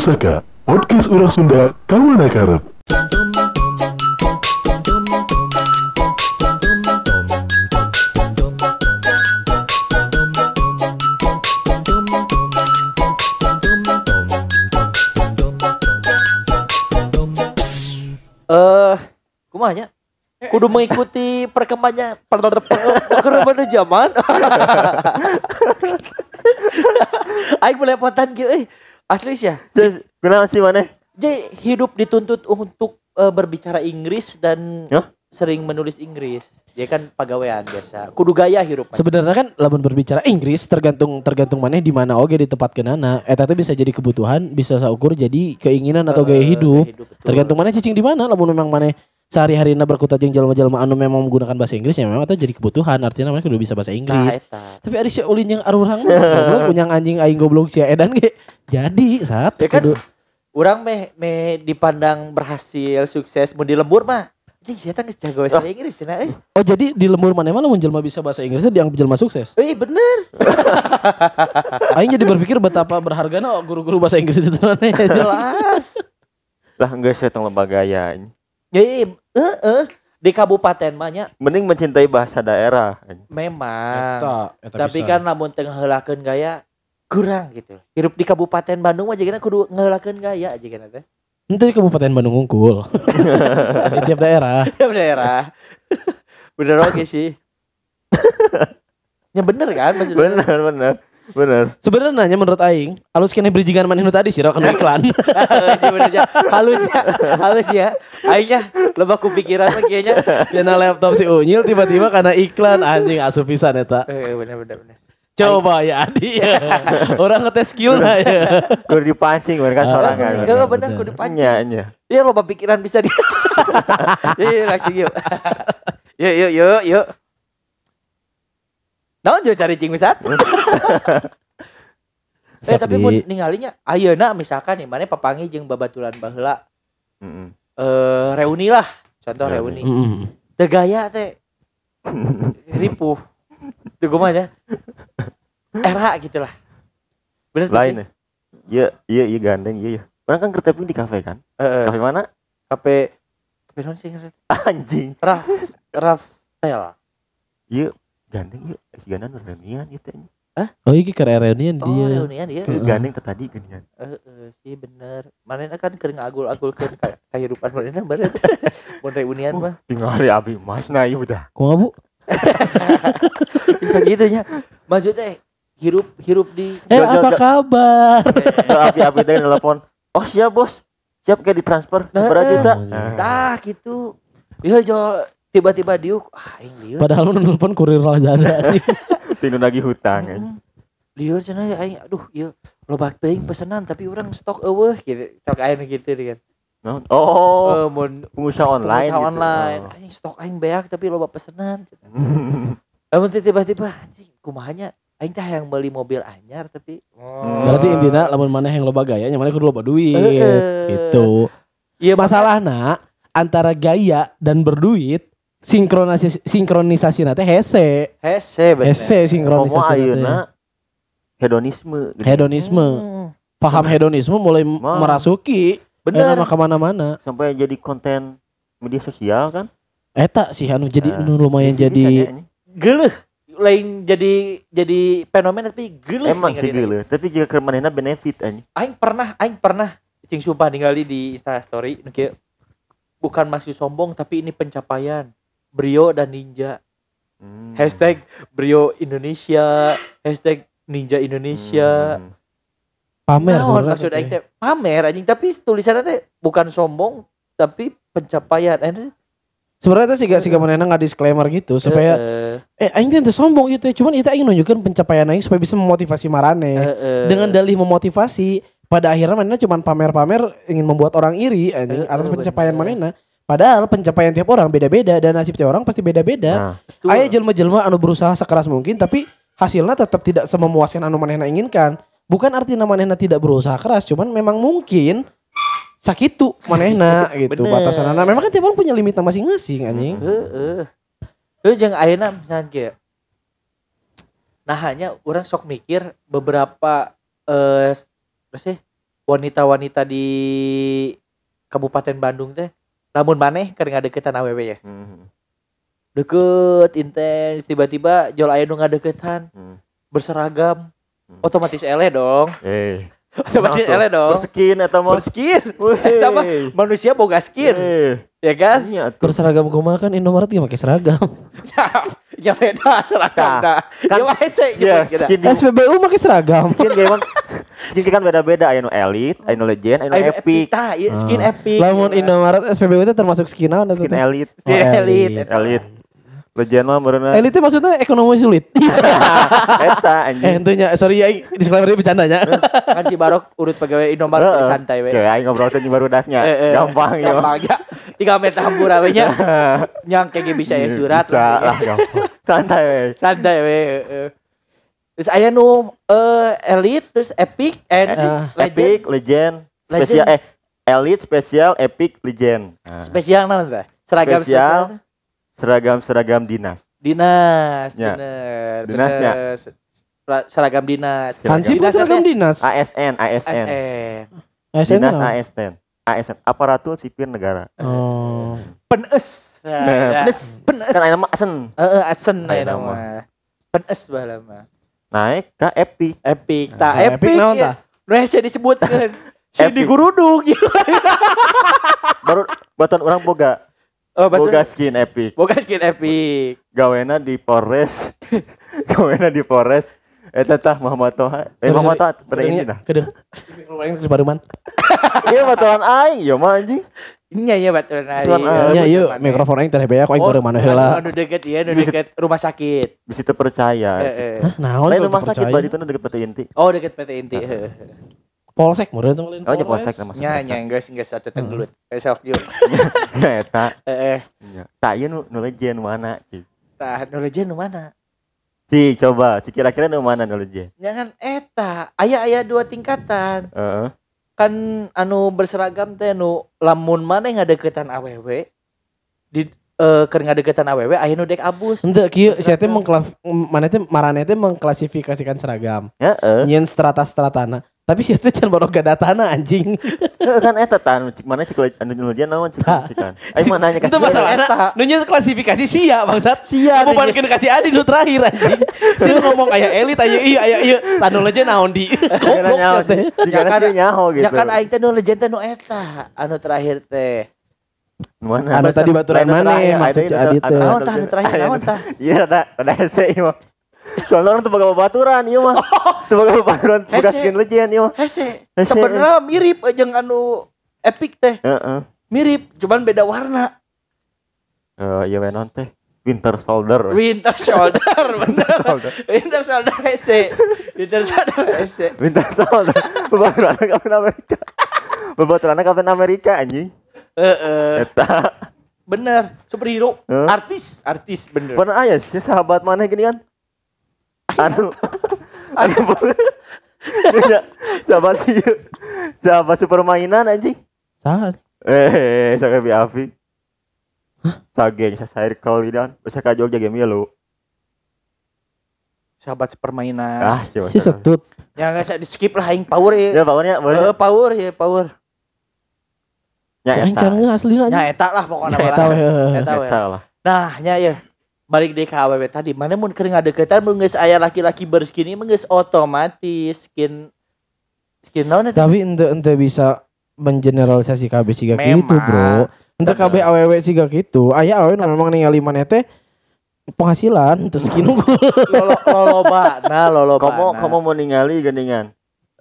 Pusaka, podcast orang Sunda, kawan karep. Eh, kumanya? Kudu mengikuti perkembangan perkembangan zaman. Aing belepotan gitu eh. Asli sih ya. Terus kenapa sih mana? Jadi hidup dituntut untuk eh, berbicara Inggris dan Ya? sering menulis Inggris. Dia kan pegawaian biasa. Kudu gaya hidup. Sebenarnya kan lamun berbicara Inggris tergantung tergantung mana di mana oge di tempat kenana. Eta teh bisa jadi kebutuhan, bisa saukur jadi keinginan atau gaya Eh, hidup. gaya betul. Tergantung mana cicing di mana lamun memang mana sehari-hari berkutat jeung jalma-jalma anu memang menggunakan bahasa Inggris ya memang itu jadi kebutuhan artinya mana kudu bisa bahasa Nah, Inggris. eta. Tapi ada si ulin yang arurang mah, goblok punyang anjing aing goblok si edan ge. Jadi saat Ya kan Orang meh meh dipandang berhasil, sukses, mau di lembur mah. Anjing saya geus jago bahasa Inggris cenah euy. Oh jadi di lembur mana mana mun jelma bisa bahasa Inggrisnya dianggap jelma sukses. Euy bener. Aing jadi berpikir betapa berharganya guru-guru bahasa Inggris itu nanti. Jelas. Lah enggak saya tong lembaga ya. Ya iya, heeh. Di kabupaten mah nya Mending mencintai bahasa daerah. memang. Eta, eta Tapi bisa. kan lamun tengah heulakeun gaya kurang gitu. Hidup di kabupaten Bandung mah jigana kudu ngeheulakeun gaya aja kan teh. Itu di Kabupaten Bandung Unggul. di tiap daerah. daerah. bener oke sih. ya bener kan maksudnya. Bener bener bener. Sebenarnya menurut aing, alus kene bridgingan maneh nu tadi sih kan iklan. Halus sih bener ya. Halus ya. Halus ya. Aingnya loba kupikiran mah kayaknya. Yana laptop si Unyil tiba-tiba karena iklan anjing asup pisan eta. Eh bener bener bener. Coba ya Adi. Orang ngetes skill lah ya. Kudu dipancing mereka sorangan. Enggak bener bener. kudu Nya pancing. nya. Ya loba pikiran bisa di. Yuk yuk langsung yuk. Yuk yuk yuk yuk. Naon juga cari cing misat? eh tapi mun ningalinya ayeuna misalkan nih mana papangi jeung babaturan baheula Heeh. eh reuni lah. Contoh reuni. Reuni. Mm. Teu gaya teh ripuh. Tuh gue mah ya. Era gitu lah. Bener tuh Lain sih. ya. Iya iya iya gandeng iya iya. Orang kan kertepin di kafe kan? Kafe mana? Kape kape non sih? Anjing. Raf Rafael. Iya gandeng iya. Si gandeng reunian gitu nya. Oh iki ke reunian Oh, dia. reunian dia. Ke Gandeng teh tadi kan ya. Heeh, sih bener. Manehna kan keur ngagul-agulkeun ka kehidupan manehna bener. Mun reunian mah Tinggal hari abi mas nah iya udah. Kumaha Bu? bisa gitu nya. Maksudnya hirup hirup di Eh Jol, jol, apa jol. kabar? abi abi teh nelpon. Oh siap bos. Siap kayak ditransfer seberapa Heeh. juta? Nah, Tah gitu. Iya jo tiba-tiba diuk ah aing lieur. Padahal lu nelpon kurir Lazada. Tinu lagi hutang. Hmm. Lieur cenah ya aing aduh ieu loba teuing pesanan tapi orang stok eueuh gitu. Stok aing gitu kan. Oh, Oh, mun pengusaha online. pengusaha gitu. online. Oh. Anjing stok aing beak tapi loba pesanan. Lamun teu tiba-tiba anjing kumahanya aing teh yang beli mobil anyar tapi Hmm. Berarti intinya lamun maneh yang loba gaya, yang maneh kudu loba duit. Heeh. Gitu. Iya Masalahna antara gaya dan berduit sinkronisasi sinkronisasi nate hese. hese bener. Hese sinkronisasi ayeuna nate. hedonisme. gitu. Hedonisme. Hmm, Paham hedonisme mulai m- Mah. merasuki bener. Eta mah ke mana-mana. Sampai jadi konten media sosial kan? Eta sih anu jadi Nah, nu lumayan jadi. Geuleuh lain jadi jadi fenomena tapi geuleuh Emang sih gila, tapi jika ke manehna benefit anjing. aing pernah aing pernah cing sumpah ningali di Insta story bukan masih sombong tapi ini pencapaian Brio dan Ninja Hmm. hashtag Brio Indonesia hashtag Ninja Indonesia Hmm. pamer sebenarnya maksud aing teh pamer anjing tapi tulisannya teh bukan sombong tapi pencapaian Sebenarnya sih gak sih manehna nggak disclaimer gitu supaya eh, eh aing teh sombong gitu cuman kita ingin nunjukkan pencapaian aing supaya bisa memotivasi marane. eh, eh. Dengan dalih memotivasi pada akhirnya manehna cuman pamer-pamer ingin membuat orang iri anjing atas pencapaian bener. Padahal pencapaian tiap orang beda-beda dan nasib tiap orang pasti beda-beda. Nah, Betul. Aya jelma-jelma anu berusaha sekeras mungkin tapi hasilnya tetap tidak sememuaskan anu manehna inginkan. Bukan artinya manehna tidak berusaha keras, cuman memang mungkin sakitu manehna gitu Bener. batasanana. Memang kan tiap orang punya limitnya masing-masing anjing. Heeh. Terus jeung ayeuna misalnya kayak Nah hanya orang sok mikir beberapa eh sih wanita-wanita di Kabupaten Bandung teh lamun maneh keur ngadeukeutan awewe ya. Hmm. Deket intens tiba-tiba jol aya nu ngadeukeutan Hmm. berseragam. Hmm. Otomatis eleh dong. Eh. Otomatis eleh dong. Berskin eta mah. Berskin. Eta mah manusia boga skin, Eh. ya kan? Iya. Berseragam kumaha kan Indomaret gak pakai seragam. ya beda seragam dah. kan- Ya wae sih Ya, gitu. skin di SPBU pakai seragam. skin kayak emang skin kan beda-beda aya nu elite, aya nu legend, aya nu Ayo epic. Tah, iya, skin Ah. epic. Lamun Indomaret SPBU itu termasuk skin naon Skin elite, Skin Oh, elite. elite. Elite. Legend mah berenang. Elit itu maksudnya ekonomi sulit. Eta eh anjing. tentunya sorry ya disclaimer ini bercandanya. kan si Barok urut pegawai Indomaret Heeh. santai we. Kayak aing ngobrol teh baru daknya. Eh, eh, Gampang ya. Gampang ya. Tiga meter hambur we nya. Nyang kayak bisa ya surat Bisa lah. lah gampang. Santai we. Santai we. heeh. Terus aya nu eh elite terus epic and Eh, legend Epic, legend, spesial eh elite, spesial, epic, legend. Nah, spesial naon tah? Seragam Spesial. spesial. Seragam-seragam dinas. Dinas, Ya. bener. Dinasnya. bener. Ser- Seragam dinas. Hansip pun Dinas seragam dinas. ASN, ASN. ASN. ASN Dinas? ASN. ASN, aparatur sipil negara. Oh. Penes. Nah, Nah, penes. Penes. Kan nama ASN. Heeh, aya nama. Penes baheula mah. Naik ke epic. Epic, Nah, epic. epic ya. hese disebutkeun. Si di gurudung Baru batuan orang boga. Oh, betul. Boga skin epic. Boga skin epic. Gawena di Polres. Gawena di Polres. Eta tah Muhammad Toha. Eh Sorry, Muhammad Toha pada ini dah. Kedeng. Keluarin ke Baruman. Iya batuan aing, ya mah anjing. Nya ya baturan ari. Tuan, ah. Ya yuk mikrofon aing teh beak aing Oh, baru mana heula. Anu deket ya, anu Bisa- deket rumah sakit. Bisa terpercaya. Heeh. Hah, naon Lain kalau rumah sakit badi itu deket PT Inti. Oh, deket PT Inti. Polsek meureun teh lain Oh, nya polsek nama. Nya nya geus geus satu tenggelut. Besok yuk. Eta. Heeh. Nya. Tak ieu nu nu legend mana, Ci. Tah, nu legend nu mana? Si, coba, si kira-kira nu mana nu legend? Jangan eta, aya aya dua tingkatan. Heeh. Kan anu berseragam teh nu lamun maneh ngadeukeutan awewe di eh keur ngadeukeutan awewe aya nu dek abus. Henteu kieu sia teh mengklaf mana teh marane teh mengklasifikasikan seragam. Heeh. Nyen strata-stratana. Tapi sia teh can bodoh datana anjing. Heeh kan eta tan, cik mana cik le- anu nu legend naon cik kan. Aing mah nanya Itu kasih. masalahna. Eta. Nu nyen klasifikasi sia bangsat. Sia, nu balikin kasih Adi nu terakhir anjing. Si lu ngomong aya elit aya ieu aya ieu. Tanu leje naon di. Goblok ya teh. sih. Kan- dia nyaho gitu. Ya kan aing teh nu legend teh nu eta, anu terakhir teh. Mana? Anu tadi baturan mana terakhir, maksud ada Adi ada- teh. ada- Naon ada- tah anu terakhir ada- naon tah? Iya ada ada hese ieu mah. Soalnya orang tuh baga baturan ieu mah. Sebagai baturan bekas skin legend ieu mah. Hese, Hese. sebenarnya mirip jeung anu epic teh. Heeh. Mirip, cuman beda warna. Eh iya we non teh. Winter Soldier. Winter Soldier, bener. Winter Soldier hese. Winter Soldier hese. Winter Soldier. Bebaturan Captain Amerika. Bebaturan Captain Amerika anjing. Heeh. Eta. Bener, superhero, Hah? artis, artis bener. Pernah aya sih sahabat mana gini kan? Anu anu Iya, sahabat sih. Sahabat super mainan anjing. Saha? Eh, saya bi Afi. Sageng sa circle kan. Bisa ka Jogja game ya lu. Sahabat sepermainan. Ah. Si setut. Ya nggak usah di skip lah, aing power Ya ya. bangunnya, Eh, bangunnya. power ya, power. Ya eta. aslina Nya anjing. eta lah pokoknya Nya Eta lah. we. Eta we. Eta lah. Nah, nya ya. Balik deh ke awewe tadi. Mana mun keur ngadeuketan mun geus aya laki-laki berskin ini geus otomatis skin skin naon? Tapi ente ente bisa mengeneralisasi KB siga gitu, Bro. Ente KB awewe siga gitu. Aya awewe nu memang ningali maneh teh penghasilan terus skin. Lolo loloba, nah loloba. Kamu kamu mau ningali geningan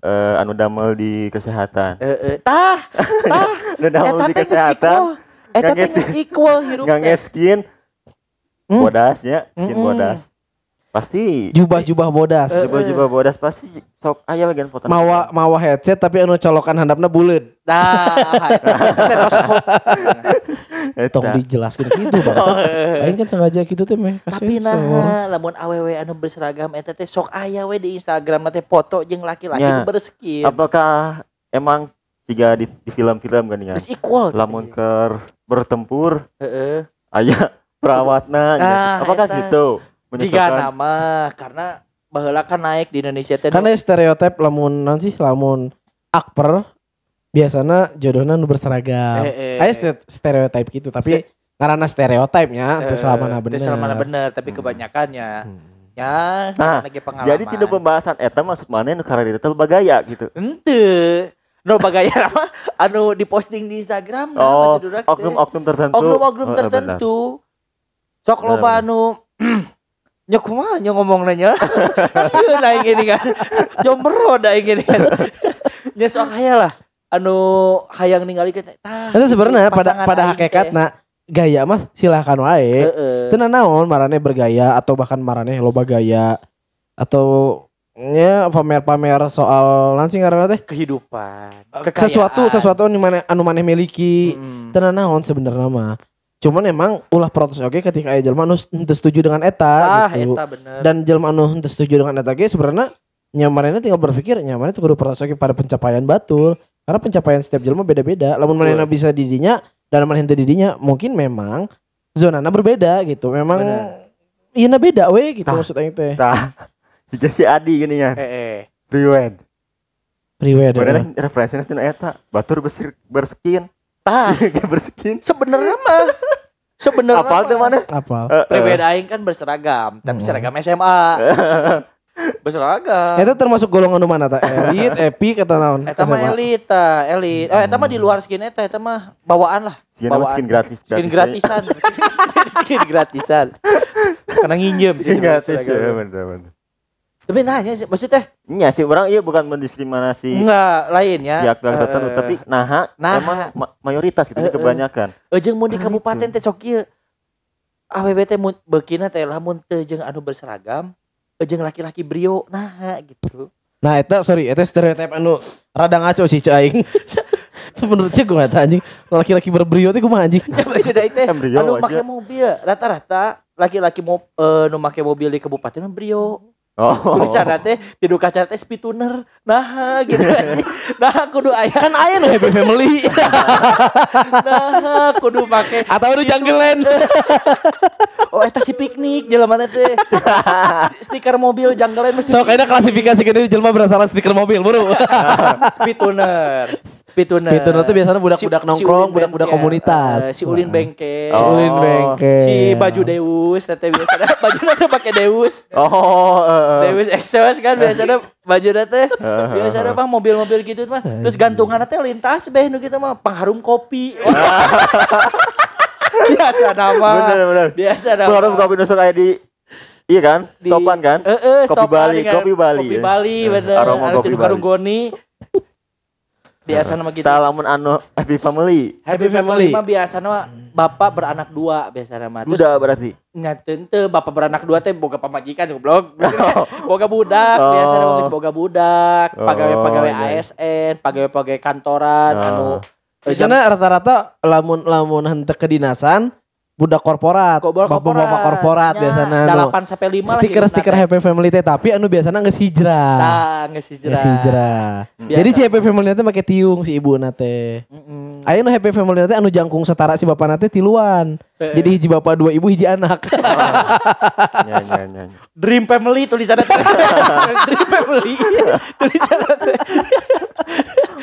eh anu damel di kesehatan. eh eh, tah, tah. Anu damel di kesehatan. Eta teh equal hirup teh. Hmm. bodasnya, skin Mm-mm. bodas. Pasti Jubah-jubah bodas. Eh, coba-coba bodas pasti sok aya bagian foto. Mawa mawa headset tapi anu colokan handapna buleud. Nah, stetoskop. Eta. Tong dijelaskeun gitu bangsa. Aing kan sengaja gitu teh meh Tapi nah, lamun awewe anu berseragam eta teh sok aya we di Instagram teh foto jeung laki-laki nu berskin. Apakah emang jika di, di film-film kan ya? Equal. Lamun ke bertempur Heeh. aya perawatna gitu. Ah, Apakah eta. gitu? Jika nama karena baheula kan naik di Indonesia teh Kan ada stereotip lamun naon sih lamun akper biasanya jodohnya nu berseragam. Eh, eh. Ste- stereotip gitu tapi karena stereotipnya itu Eh, selama teu bener. selama bener tapi kebanyakannya ya Nah, lagi pengalaman Jadi tidak pembahasan eta maksud mana nu karena itu bagaya gitu. ente no bagaya apa anu diposting di Instagram nah, Oh, oknum-oknum tertentu. oknum-oknum Oh, tertentu sok loba anu nya kumaha nya ngomong nanya sieun aing gini kan jombro da aing gini kan nya sok aya lah anu hayang ningali kita tah Itu sebenarnya pada pada aing teh. hakikatna gaya mas silahkan wae. Tenan naon marane bergaya atau bahkan marane loba gaya atau nya pamer-pamer soal nanti ngaranna teh kehidupan sesuatu kekayaan. sesuatu anu maneh anu maneh miliki. Mm. Tenan naon sebenarnya mah. Cuman emang ulah protes oke ketika aya jelema anu henteu setuju dengan eta ah gitu. eta bener Dan jelema anu henteu setuju dengan eta ge sebenarnya nyamannya tinggal berpikir nyamannya tuh kudu protes oke pada pencapaian batul. Karena pencapaian setiap jelema beda-beda. Lamun manehna bisa didinya dan maneh henteu didinya mungkin memang zonana berbeda gitu. Memang iya beda we gitu maksud aing teh. Tah. Si Adi gini ya. eh, eh. Rewind. Priwe Bener referensinya tina eta. Batur bersir, berskin. Tah berskin. sebenarnya mah sebenarnya Apal teh mana? Apa? Eh, eh. Pribadi aing kan berseragam, tapi Hmm. seragam SMA. berseragam. Eta termasuk golongan mana ta? Elit, epic atau naon? Eta mah elit, ta, elit. Oh, eta mah di luar skin eta, eta mah bawaan lah. Bawaan. skin gratis. Skin gratisan, skin, skin gratisan. Karena nginjem sih Skin sebenarnya gratis ya seragam. bener bener. Tapi nanya sih, maksudnya Iya sih orang iya bukan mendiskriminasi enggak lain ya. pihak-pihak tertentu Eh, tapi naha, naha. emang ma- mayoritas gitu eh. kebanyakan. Ejeng mun di Nah, kabupaten itu. teh sok ieu. AWB teh mun beukina teh lamun teu jeung anu berseragam, ejeng laki-laki brio nah gitu. Nah, eta sorry, eta stereotip anu rada ngaco sih cai aing. Menurut saya gue eta anjing, laki-laki berbrio teh kumaha anjing? Ya maksudnya teh Embrio anu aja. make mobil rata-rata laki-laki mau eh, nu make mobil di kabupaten mah brio. Oh. Tulisan teh di kaca teh speed tuner. Nah gitu. Nah kudu aya Kan aya nu happy family nah kudu make atau jungle land. oh eta si piknik jelema teh. Stiker mobil janggalan masih So kayaknya klasifikasi gede jelema berdasarkan stiker mobil, bro. speed tuner. Speed tuner. Speed tuner tuh biasanya budak-budak Si- si nongkrong, Ulin budak-budak komunitas. Eh, si Ulin Bengkel. Si Oh. Ulin bengkel. Si baju Deus teteh biasanya baju teh pakai Deus. Oh, eh, eh. Deus Exos kan biasanya baju teh biasanya bang mobil-mobil gitu mah terus gantungan teh lintas beh nu gitu mah pengharum kopi biasa nama Bener bener. biasa nama Baru kopi nusuk kayak di Iya kan? Di- Stopan kan? Eh, eh, Kopi Bali, dengan kopi Bali, kopi ya. Bali Eh, bener aroma kopi Bali. karunggoni biasa nama gitu Kita lamun anu happy family. Happy Happy family mah biasa nama bapak beranak dua biasa nama terus Udah berarti. nyaten teu bapak beranak dua teh boga pamajikan goblok boga budak Oh. biasa nama geus boga budak Oh, pegawai-pegawai iya. ASN pegawai-pegawai kantoran Oh. anu eh, Di sana rata-rata lamun lamun henteu kedinasan budak korporat, Korporat- bapak-bapak korporat Ya, biasana anu. dalapan sampai lima hidupna teh. happy family teh tapi anu biasana geus hijrah. Tah, geus hijrah. Biasa. Jadi si happy family teh make tiung si ibu teh. Mm-mm. Aya nu happy family teh anu jangkung setara si bapak teh tiluan. Eh, Jadi hiji bapak dua ibu hiji anak. Nya. Dream family tulisannya teh. Dream family tulisannya teh.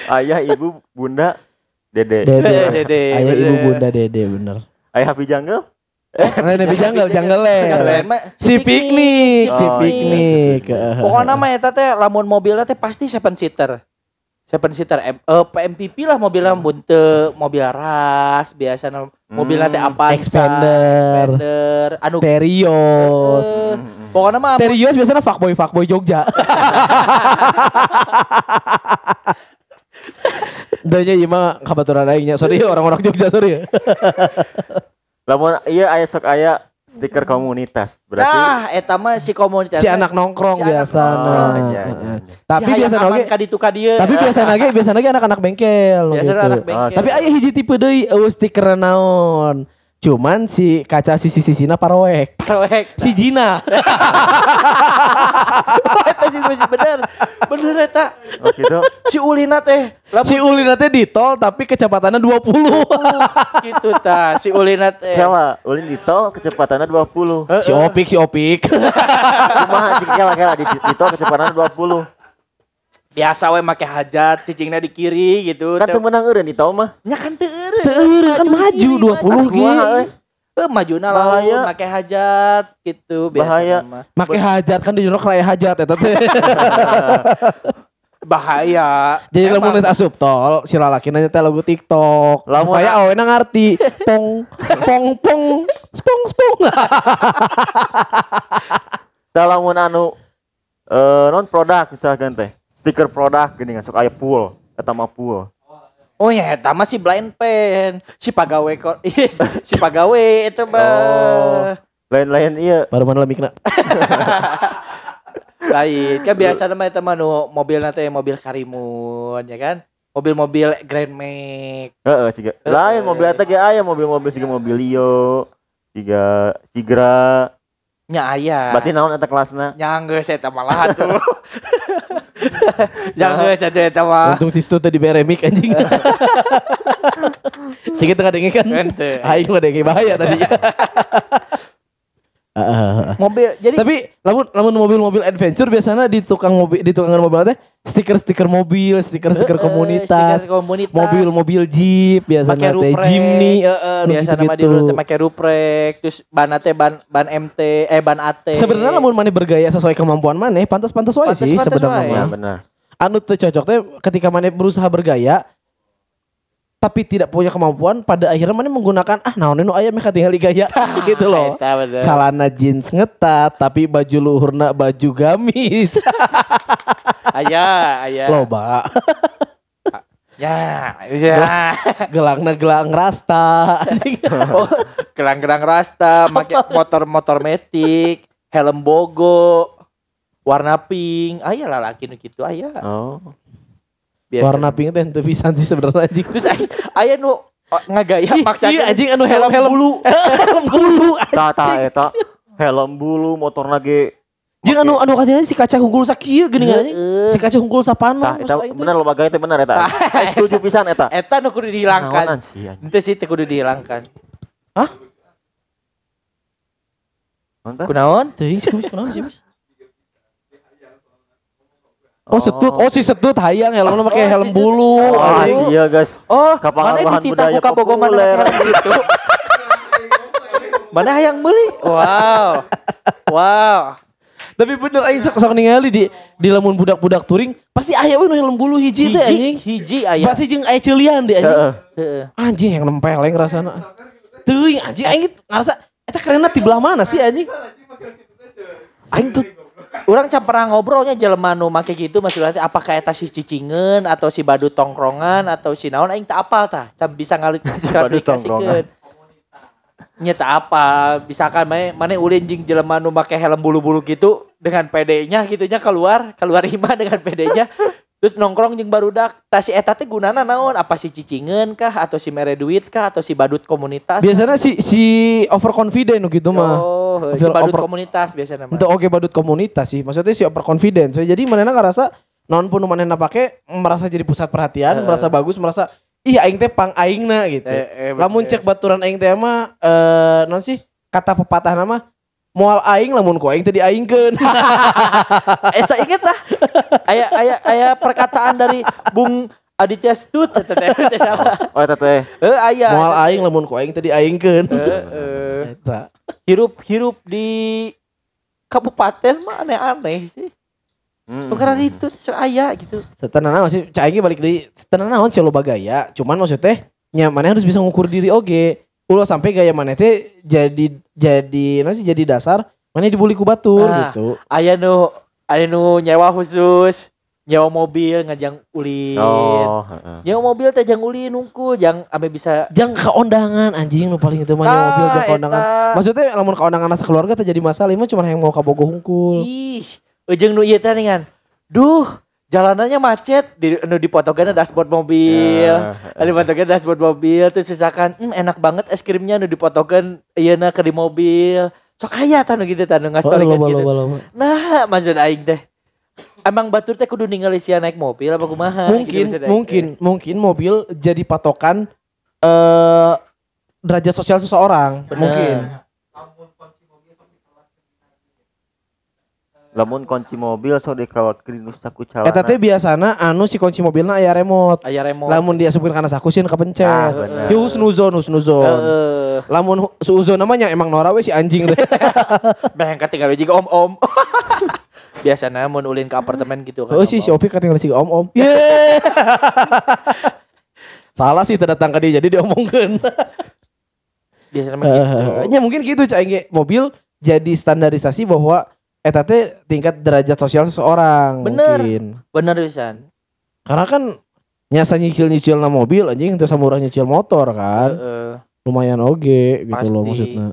Ayah, ibu, bunda, dede. Dede. Eh, Dede, Aya dede. ibu bunda dede bener. Ayah happy jungle? Karena Nabi Janggal, Janggal Janggal mah Si piknik, si piknik. Pokoknya mah eta teh lamun mobilnya teh pasti seven seater. Seven seater M, eh, PMPP lah mobilnya mun teu mobil ras biasa mobilnya teh Hmm. apa Expander. Expander anu Terios. eh, Hmm. pokoknya mah Terios biasanya fuckboy fuckboy Jogja. Danya mah kabaturan aing nya. Sorry orang-orang Jogja sorry. Lamun iya aya sok aya stiker komunitas. Berarti Nah, eta mah si komunitas. Si anak nongkrong Si anak biasa. Oh, iya, iya, iya. Tapi biasa oge ka ditu ka dieu. tapi biasa lagi biasa lagi anak-anak bengkel biasa gitu. anak bengkel. Tapi aya hiji tipe deui eueuh stiker naon. Cuman si kaca sisi-sisina paroek. proyek. Si Jina. eta sih masih bener. Bener eta. Oh gitu. Si Ulina teh. Si Ulina teh di tol tapi kecepatannya 20. gitu ta. Si Ulina teh. Kela, ulin di tol kecepatannya 20. Heeh. si Opik, si Opik. Kumaha cik kela kela di, di tol kecepatannya 20. biasa we make hajat cicingna di kiri gitu Kan teu menang eureun di tau mah. nya kan teu eureun. Teu, kan Maju di maju kiri, 20 maju. ge. Euy? Eh majuna Bahaya. lawan make hajat gitu biasa Bahaya. mah. Make hajat kan di jorok raya hajat eta teh. Bahaya. Jadi lamun geus asup tol, si lalaki nanya teh lagu TikTok. Lamun- Supaya awena ngarti. Pong pong pong spong spong. Da lamun anu eh non produk misalkan teh. Stiker produk gini kan sok aya pool, eta mah pool. Oh ya, eta mah si blind pen, si pagawe kok, si pagawe itu Oh. mah Lain-lain iya. Baru mana lemikna. lain. Kan biasa nama itu mah nu mobil nanti mobil Karimun ya kan, mobil-mobil Grand Max. Heeh, siga. Lain mobil eta ge aya mobil-mobil siga mobilio, siga Sigra. Nya aya. Berarti naon eta kelasna? Nyangge saya eta malah tuh. Nyangge saya eta mah. Untung si Stu tadi beremik anjing. Sikit tengah dengi kan. Aing mah dengi bahaya tadi. Mobil jadi Tapi lamun lamun mobil-mobil adventure biasanya di tukang mobil di tukangan mobil teh stiker-stiker mobil, stiker-stiker komunitas, stiker komunitas. mobil-mobil Jeep biasanya teh. Jimny, heeh, biasa nama di teh make ruprek, terus ban teh ban ban MT eh ban AT. Sebenarnya lamun maneh bergaya sesuai kemampuan maneh, pantas-pantas wae sih sebenarnya. Ya mah. benar. Anu teu cocok teh ketika maneh berusaha bergaya tapi tidak punya kemampuan pada akhirnya maneh menggunakan ah naon nu aya meh katingali gaya gitu loh. Celana jeans ngetat tapi baju luhurna baju gamis. Aya, aya. Loba. Ya, ya. Gelangna gelang rasta. oh, gerang-gerang rasta, make motor-motor metik, helm bogo, warna pink. Aya lah laki nu kitu aya. Oh. Biasa. Warna pink teh teu pisan sih sebenarnya anjing. Terus aya, aya nu oh, ngagaya Ih, maksa iya, anjing anu helm- helm. bulu. helm bulu anjing. eta helm bulu motorna ge Jeung anu anu katanya si kaca hungkul sakieu geuning anjing. Heeh. Si kaca hungkul sapanon. tah eta bener loba gawe teh bener eta. Setuju pisan eta. Eta nu kudu dihilangkan. Sih, anjing. Itu sih teh kudu dihilangkan. Hah? Kunaon? Teuing sih kunaon sih bis. Oh setut, oh si setut hayang make Oh, helm si bulu. setut. Oh, anjing. iya guys. Oh, mana di budaya buka bogo mana helm gitu. mana yang beli? Wow. Wow. Tapi bener aing sok sok ningali di di lamun budak-budak touring pasti aya we helm bulu hiji teh Hiji, anjing. hiji aya. Pasti jeung aya ceulian deh anjing. Heeh. Heeh. Anjing yang nempeleng rasana. Teuing anjing aing ngarasa eta kerenna di belah mana sih anjing? Aing tuh Orang can pernah ngobrolnya jelema nu make gitu maksudnya teh apakah eta si cicingeun atau si badut tongkrongan atau si naon aing teu apal tah. Can bisa ngalit badut tongkrongan. Nya teu apal, misalkan mana mana ulin jeung jelema nu make helm bulu-bulu gitu dengan PD-nya gitunya keluar, keluar imah dengan PD-nya. Terus nongkrong jeung barudak, tah si eta teh gunana naon? Apa si cicingeun kah atau si mere duit kah atau si badut komunitas? Biasanya si si overconfident gitu mah. Oh, si badut over- komunitas biasanya mah. Untuk oke badut komunitas sih. Maksudnya si overconfidence. Jadi manehna ngerasa non pun manehna pake merasa jadi pusat perhatian, Heeh. merasa bagus, merasa ih aing teh pang aingna gitu. Eh, eh, lamun cek baturan aing teh mah eh non sih kata pepatah nama moal aing lamun ku aing teh diaingkeun. eh saya inget lah aya aya aya perkataan dari Bung Aditya Stut teh teh salah. Oh eta teh. Eh aya. moal aing lamun ku aing teh diaingkeun. Heeh. Eta. hirup hirup di kabupaten mah aneh-aneh sih. Hmm. Nu karena itu so aya gitu. Tenan naon sih cai ge balik deui tenan naon sih loba gaya. Cuman maksud teh nya maneh harus bisa ngukur diri oge. Ulah sampai gaya maneh teh jadi jadi naon sih jadi dasar maneh dibully ku batur Ah. gitu. Aya nu aya nu nyewa khusus, nyewa mobil ngajang ulin. Oh, heeh. Nyewa mobil teh jang ulin nungkul, jang ame bisa Jang kaondangan anjing nu paling itu mah nyewa mobil jang Ah, kaondangan. eta. Maksudnya lamun kaondangan asa keluarga teh jadi masalah mah cuma yang mau kabogo hungkul. Ih, ujung nu ieu teh ningan. Duh, jalanannya macet di nu dipotokeun dashboard mobil. Ya, Ada dipotokeun dashboard mobil terus misalkan, "Hmm, enak banget es krimnya nu dipotokeun ieu ke di mobil." Sok aya tah nu gitu tah nu Oh, gitu. Nah, maksud aing teh. Emang batur teh kudu ningali sia naik mobil apa kumaha? mungkin gitu aing mungkin teh. mungkin mobil jadi patokan eh derajat sosial seseorang Bener. mungkin lamun kunci mobil sok dikawakeun nu saku calana. Eta teh biasana anu si kunci mobilna aya remote. Aya remote. Lamun dia sebutkan karena sakusin kepencet. Ah, bener. Yo husnuzon husnuzon. Heeh. Lamun suuzon namanya emang Nora we si anjing teh. Bang ketinggalan juga om-om. Biasanya mun ulin ke apartemen gitu kan. Oh si si. Opi ketinggalan si om-om. Yeay. Salah sih terdatang ke dia jadi diomongkeun. Biasanya mah gitu. Eh, nya mungkin gitu cai ge mobil jadi standarisasi bahwa eta teh tingkat derajat sosial seseorang Bener. mungkin. Bener pisan. Karena kan nyasa nyicil-nyicil na mobil anjing terus murah nyicil motor kan. Heeh. Lumayan oge gitu loh Pasti. maksudnya.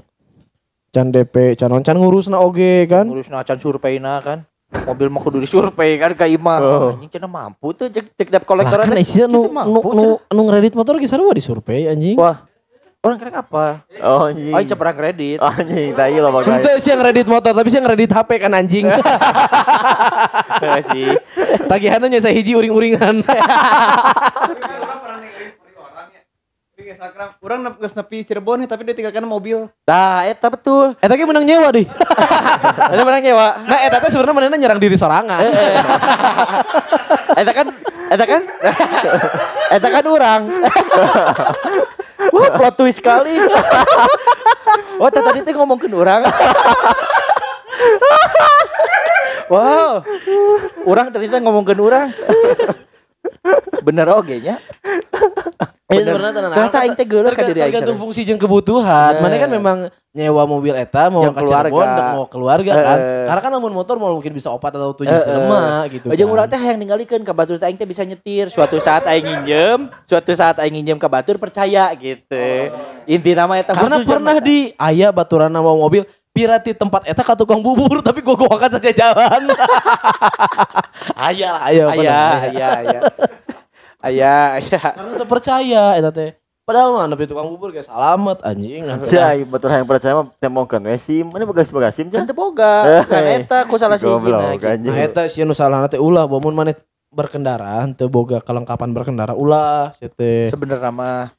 Can DP, can can ngurusna oge kan. Ngurus acan surveinya kan. Mobil mah kudu disurvei kan ka imah. Oh. Anjing cenah mampu tuh cek cek debt Lah collector kan nu nu nu nu ngeredit motor ge sarua disurvey anjing. Wah. Orang kerek apa? Oh anjing. Oh, ceperang kredit. Anjing, tai lo bagai. Ente sih yang ngeredit motor tapi sih yang ngeredit HP kan anjing. Sih. Tagihannya nyasa hiji uring-uringan. Instagram, orang nep geus nepi Cirebon tapi dia tinggalkan mobil. Nah, eta betul. Eta ge menang nyewa deh. Eta menang nyewa. Nah, eta teh sebenarnya mana nyerang diri sorangan. Eta kan eta kan eta kan orang. Wah, plot twist sekali. Oh, tadi teh ngomongkeun orang. wow. Orang ternyata ngomongkeun orang. Bener oge nya. Ternyata aing teh geuleuh ka diri aing. Tergantung fungsi jeung kebutuhan. Mana kan memang nyewa mobil eta mau ke Cirebon, keluarga. mau keluarga kan. Karena kan lamun motor mau mungkin bisa opat atau tujuh jelema gitu. Jeung kan. urang teh yang ninggalikeun ka batur teh aing teh bisa nyetir. Suatu saat aing nginjem, suatu saat aing nginjem ka batur percaya gitu. Inti nama eta Karena pernah di aya baturan nama mobil pirati tempat eta ka tukang bubur tapi gua gowakan saja jalan. aya lah, aya Aya, aya, aya. Aya, aya. Karena teu percaya eta teh. Padahal mah nepi tukang bubur kayak selamat anjing. Cai, betul yang percaya mah temongkeun we SIM. Mana begas begas SIM Kan Cai? teu boga. Kan eta ku salah sihina Goblok gitu. Nah eta si nu salahna teh ulah bamun maneh berkendara teu boga kelengkapan berkendara ulah si teh. Sebenarnya mah.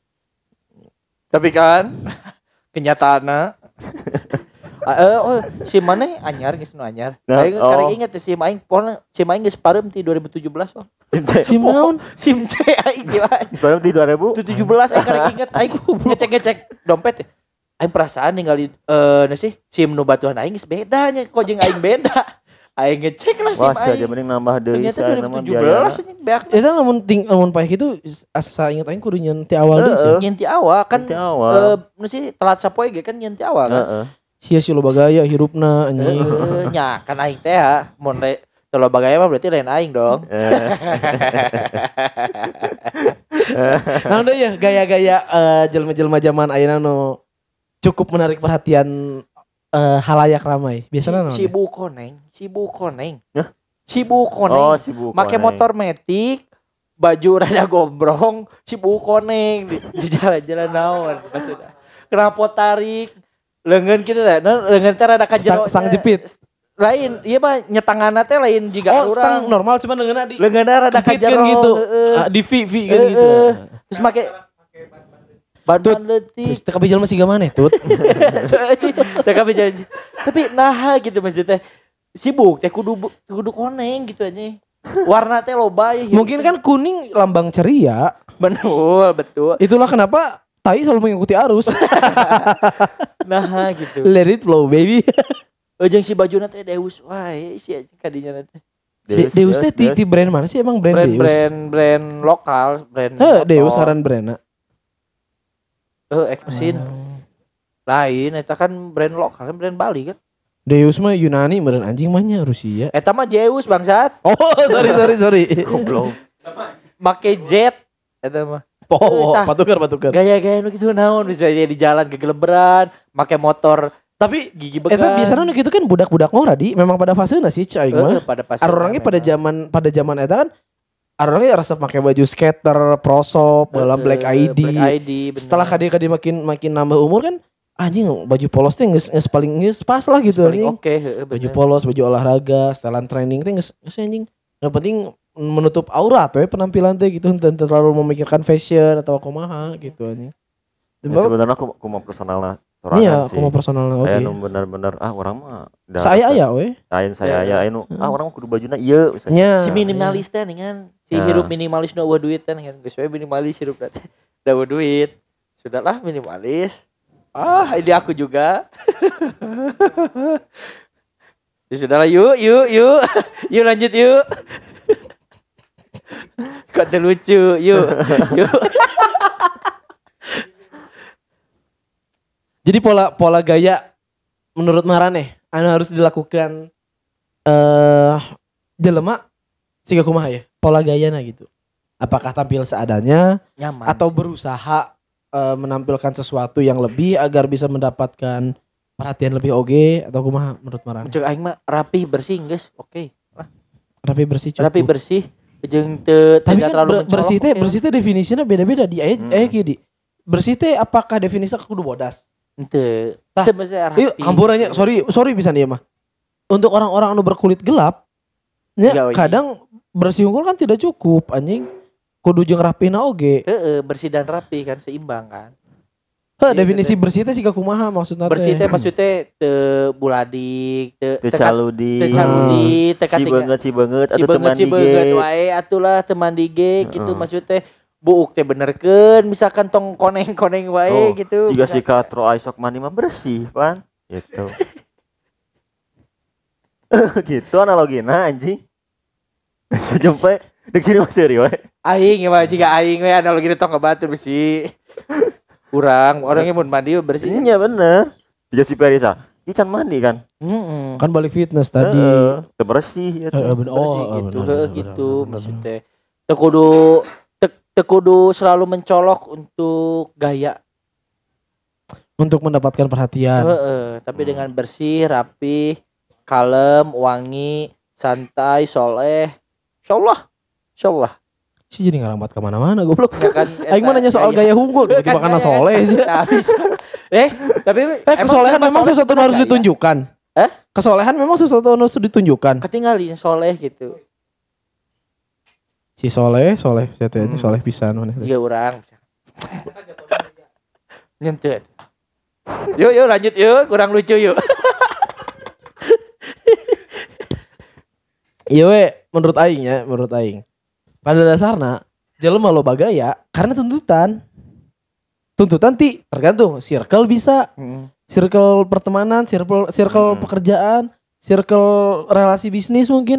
Tapi kan kenyataannya Ah, eh, oh, si mana anyar geus nu anyar. Nah, Aing oh. karek inget si aing pokona si aing geus parem ti 2017 wah. SIM Cai. Si naon? Sim C aing si aing. Sekarang di 2000. 17 aing karek inget aing ngecek-ngecek dompet. Aing perasaan ningali eh uh, sih SIM nu batuan aing geus beda nya kok jeung aing beda. Aing ngecek lah SIM Wah, aing. mending nambah deui Ternyata saya nama biaya. 2017 anjing beak. Eta lamun ting lamun paeh kitu asa inget aing kudu nyen ti awal deui sih. Nyen ti awal kan Nanti eh awal. nu sih telat sapoe ge kan nyen ti awal kan. Heeh. Sia si loba gaya hirupna anjing. Heeh, nya kan aing teh ya mun re telo bagaya mah berarti lain aing dong. Eh, Nah udah ya gaya-gaya eh, jelma-jelma zaman ayeuna nu cukup menarik perhatian eh, halayak ramai. Biasanya naon? Cibu koneng, cibu koneng. Hah? Cibu Oh, koneng. sibuk. Make motor metik, baju rada gombrong, cibu koneng di, di jalan-jalan naon maksudnya. Kenapa tarik lengan gitu teh, nah, lengan teh rada ka Stang- jero. stang jepit. Lain, iya mah nyetanganna teh lain juga Oh, stang urang. normal cuman dengan di Lenganna rada ka kejitkeun jero gitu. Ah, di V V kan gitu. Terus make ban-ban letik. Terus teu kabeh jelema siga maneh tut. Teh janji. Tapi nah gitu maksudnya sibuk teh kudu kudu koneng gitu aja. Warna teh loba ya. Mungkin kan kuning lambang ceria. betul betul. Itulah kenapa tai selalu mengikuti arus. Nah gitu. Let it flow baby. Ujung si baju teh Deus wae si anjing kadinya teh. Si Deus teh ti, ti brand mana sih emang brand, Brand Deus? brand brand lokal, brand. Heh. Deus saran brandna. Eh, Exin. Lain eta kan brand lokal kan brand Bali kan. Deus mah Yunani meureun anjing mah nya Rusia. Eta mah Zeus bangsat. Oh, sorry sorry sorry. Goblok. Make jet eta mah. Oh, Tah. patukar patukar. Gaya-gaya nu gitu naon bisa dia di jalan kegeleberan, make motor Tapi gigi began. eta biasanya nu kitu kan budak-budak ngora di memang pada fasenya sih cai Eh, mah. pada pas Arorangnya pada zaman pada zaman eta kan Arorangnya resep pakai baju skater, prosop, dalam black ID. Black ID bener. Setelah kadi makin makin nambah umur kan anjing baju polos teh geus geus paling geus pas lah gitu paling anjing. oke heeh, Baju polos, baju olahraga, setelan training teh geus geus anjing. Yang penting menutup aurat we penampilan teh gitu henteu terlalu memikirkan fashion atau kumaha gitu anjing. Ya, sebenarnya aku aku mau personalnya sorangan Iya, sih. kumaha personalna oke. Aya nu bener-bener ah orang mah da- Saya aya we. lain saya Ya, aya anu ah orang mah kudu bajuna ieu misalnya. Nya. si minimalis teh kan si Nah. hirup minimalis nu eueuh duit teh kan geus we minimalis hirup teh da duit sudahlah minimalis ah ini aku juga ya sudahlah yuk yuk yuk yuk lanjut yuk kok teu lucu yuk yuk Jadi pola pola gaya menurut Marane anu harus dilakukan eh jelema siga kumaha ya? Pola gayana gitu. Apakah tampil seadanya nyaman atau berusaha eh, menampilkan sesuatu yang lebih agar bisa mendapatkan perhatian lebih oge atau kumaha menurut Marane? Cek aing mah rapi bersih guys oke Rapi bersih cukup. rapi bersih jeung teu Tapi tidak kan terlalu ber- bersih teh bersih teh definisinya beda-beda di aya Hmm. kieu di. Bersih teh apakah definisinya kudu bodas? Ente, Tah. Iya, hamburannya sorry sorry bisa nih mah. Untuk orang-orang anu berkulit gelap, ya iya. kadang bersih unggul kan tidak cukup anjing. Kudu jeung rapina oge. Heeh, bersih dan rapi kan seimbang kan. Heh, Iya, definisi bersih teh siga kumaha maksudna Bersih teh maksudnya teu buladik, teu kat- caludi. teu caludi, teu Si katinga- banget si banget si atuh banget teman si banget wae atulah teman dige gitu Heeh. maksudnya buuk teh benerkeun misalkan tong koneng-koneng wae Oh, gitu. Jika si katro aisok mani mah bersih, pan. Gitu. gitu analogina anjing. Sampai dek sini masih we. aing mah jika aing we analogi tong ngebatur besi. Urang, orangnya mun mandi bersih. Iya bener. Jika si Perisa, dia can mandi kan. Heeh. Kan balik fitness tadi. Heeh, teu bersih ya. Oh, bersih oh, gitu bener, heeh, bener, gitu bener, maksudnya teu kudu teu- teu kudu selalu mencolok untuk gaya Untuk mendapatkan perhatian. heeh, tapi Hmm. dengan bersih rapi kalem wangi santai soleh insyaallah insyaallah Si jadi ngarambat ke mana-mana goblok. Enggak kan Aing mah nanya soal gaya hunggul tiba-tiba kana gaya. soleh sih. Bisa. eh tapi Eh kesolehan emang memang sesuatu yang harus ditunjukkan. Eh? Kesolehan memang sesuatu yang harus ditunjukkan. ketinggalin soleh gitu Si soleh, soleh, saya aja Hmm. soleh pisan mana. jika orang nyentuh yuk yuk lanjut yuk kurang lucu yuk Iya we, menurut aing ya, menurut aing. Pada dasarnya jelema loba gaya karena tuntutan. Tuntutan ti tergantung circle bisa, circle pertemanan, circle circle Hmm. pekerjaan, circle relasi bisnis mungkin.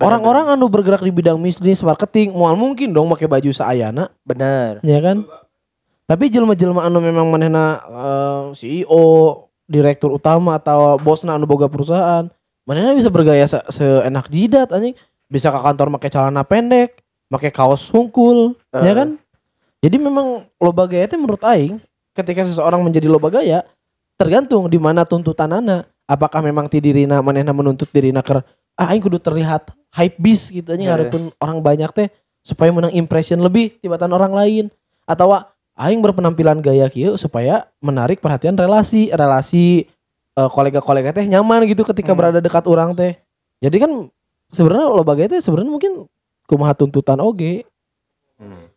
Orang-orang anu bergerak di bidang bisnis marketing mual mungkin dong pakai baju saayana, bener ya kan? Tapi jelema-jelema anu memang manehna eh, CEO, direktur utama atau bosna anu boga perusahaan, manehna bisa bergaya se seenak jidat anjing. Bisa ke kantor pakai celana pendek, pakai kaos hungkul, ya Eh. kan? Jadi memang loba gaya itu menurut aing ketika seseorang menjadi loba gaya tergantung di mana tuntutanana. Apakah memang ti dirina manehna menuntut dirina ker ah aing kudu terlihat hype bis gitu anjing Eh. harapun orang banyak teh supaya menang impression lebih tibatan orang lain atau aing berpenampilan gaya kieu supaya menarik perhatian relasi relasi eh, kolega-kolega teh nyaman gitu ketika Hmm. berada dekat orang teh jadi kan sebenarnya loba gaya teh sebenarnya mungkin kumaha tuntutan oge Hmm.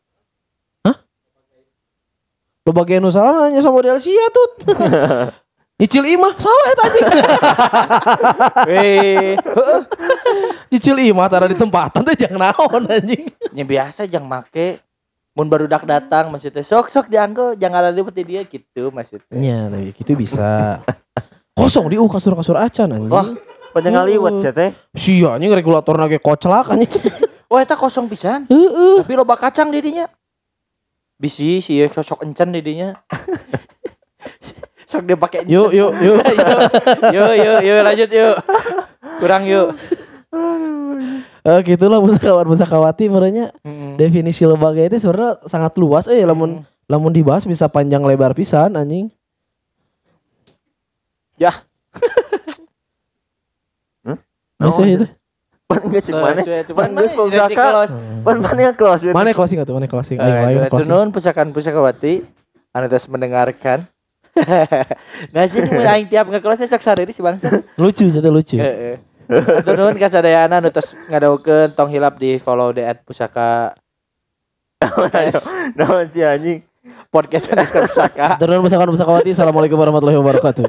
loba gaya nu salah nanya sama model sia tut Nyicil imah salah eta anjing. Weh, Nyicil imah tara di tempatan teh jangan naon anjing. nya biasa jang make mun baru dak datang maksudnya sok sok dianggo jangan ada di dia gitu maksudnya. Nya tapi gitu bisa. Kosong di uh kasur-kasur acan anjing. Wah. Panjang ngaliwat sih teh. Sia anjing regulator nage koclak anjing. Wah eta kosong pisan. Heeh. Tapi loba kacang didinya. Bisi sih sosok encan didinya. sok dia pakai. Yuk yuk yuk. yuk yuk yuk lanjut yuk. Kurang yuk. Eh gitulah pusakawan pusakawati merenya Mm-mm. definisi lembaga itu sebenarnya sangat luas eh lamun lamun dibahas bisa panjang lebar pisan anjing. Ya. Bisa Oh, itu. Pan enggak cek mana? Pan geus mana pusaka. di close. Pan mana yang close? we? Mana? Mana closing? Ayo ayo closing. Tunun pusakaan pusakawati. Anu tes mendengarkan. nah sih mun aing tiap nge-close sok sariri si bangsa. Lucu jadi lucu. Heeh. Tunun kasadayana anu tos ngadaukeun tong hilap di follow the at pusaka. Naon si anjing? podcast underscore pusaka Terus pusaka pusakawati. Assalamualaikum warahmatullahi wabarakatuh.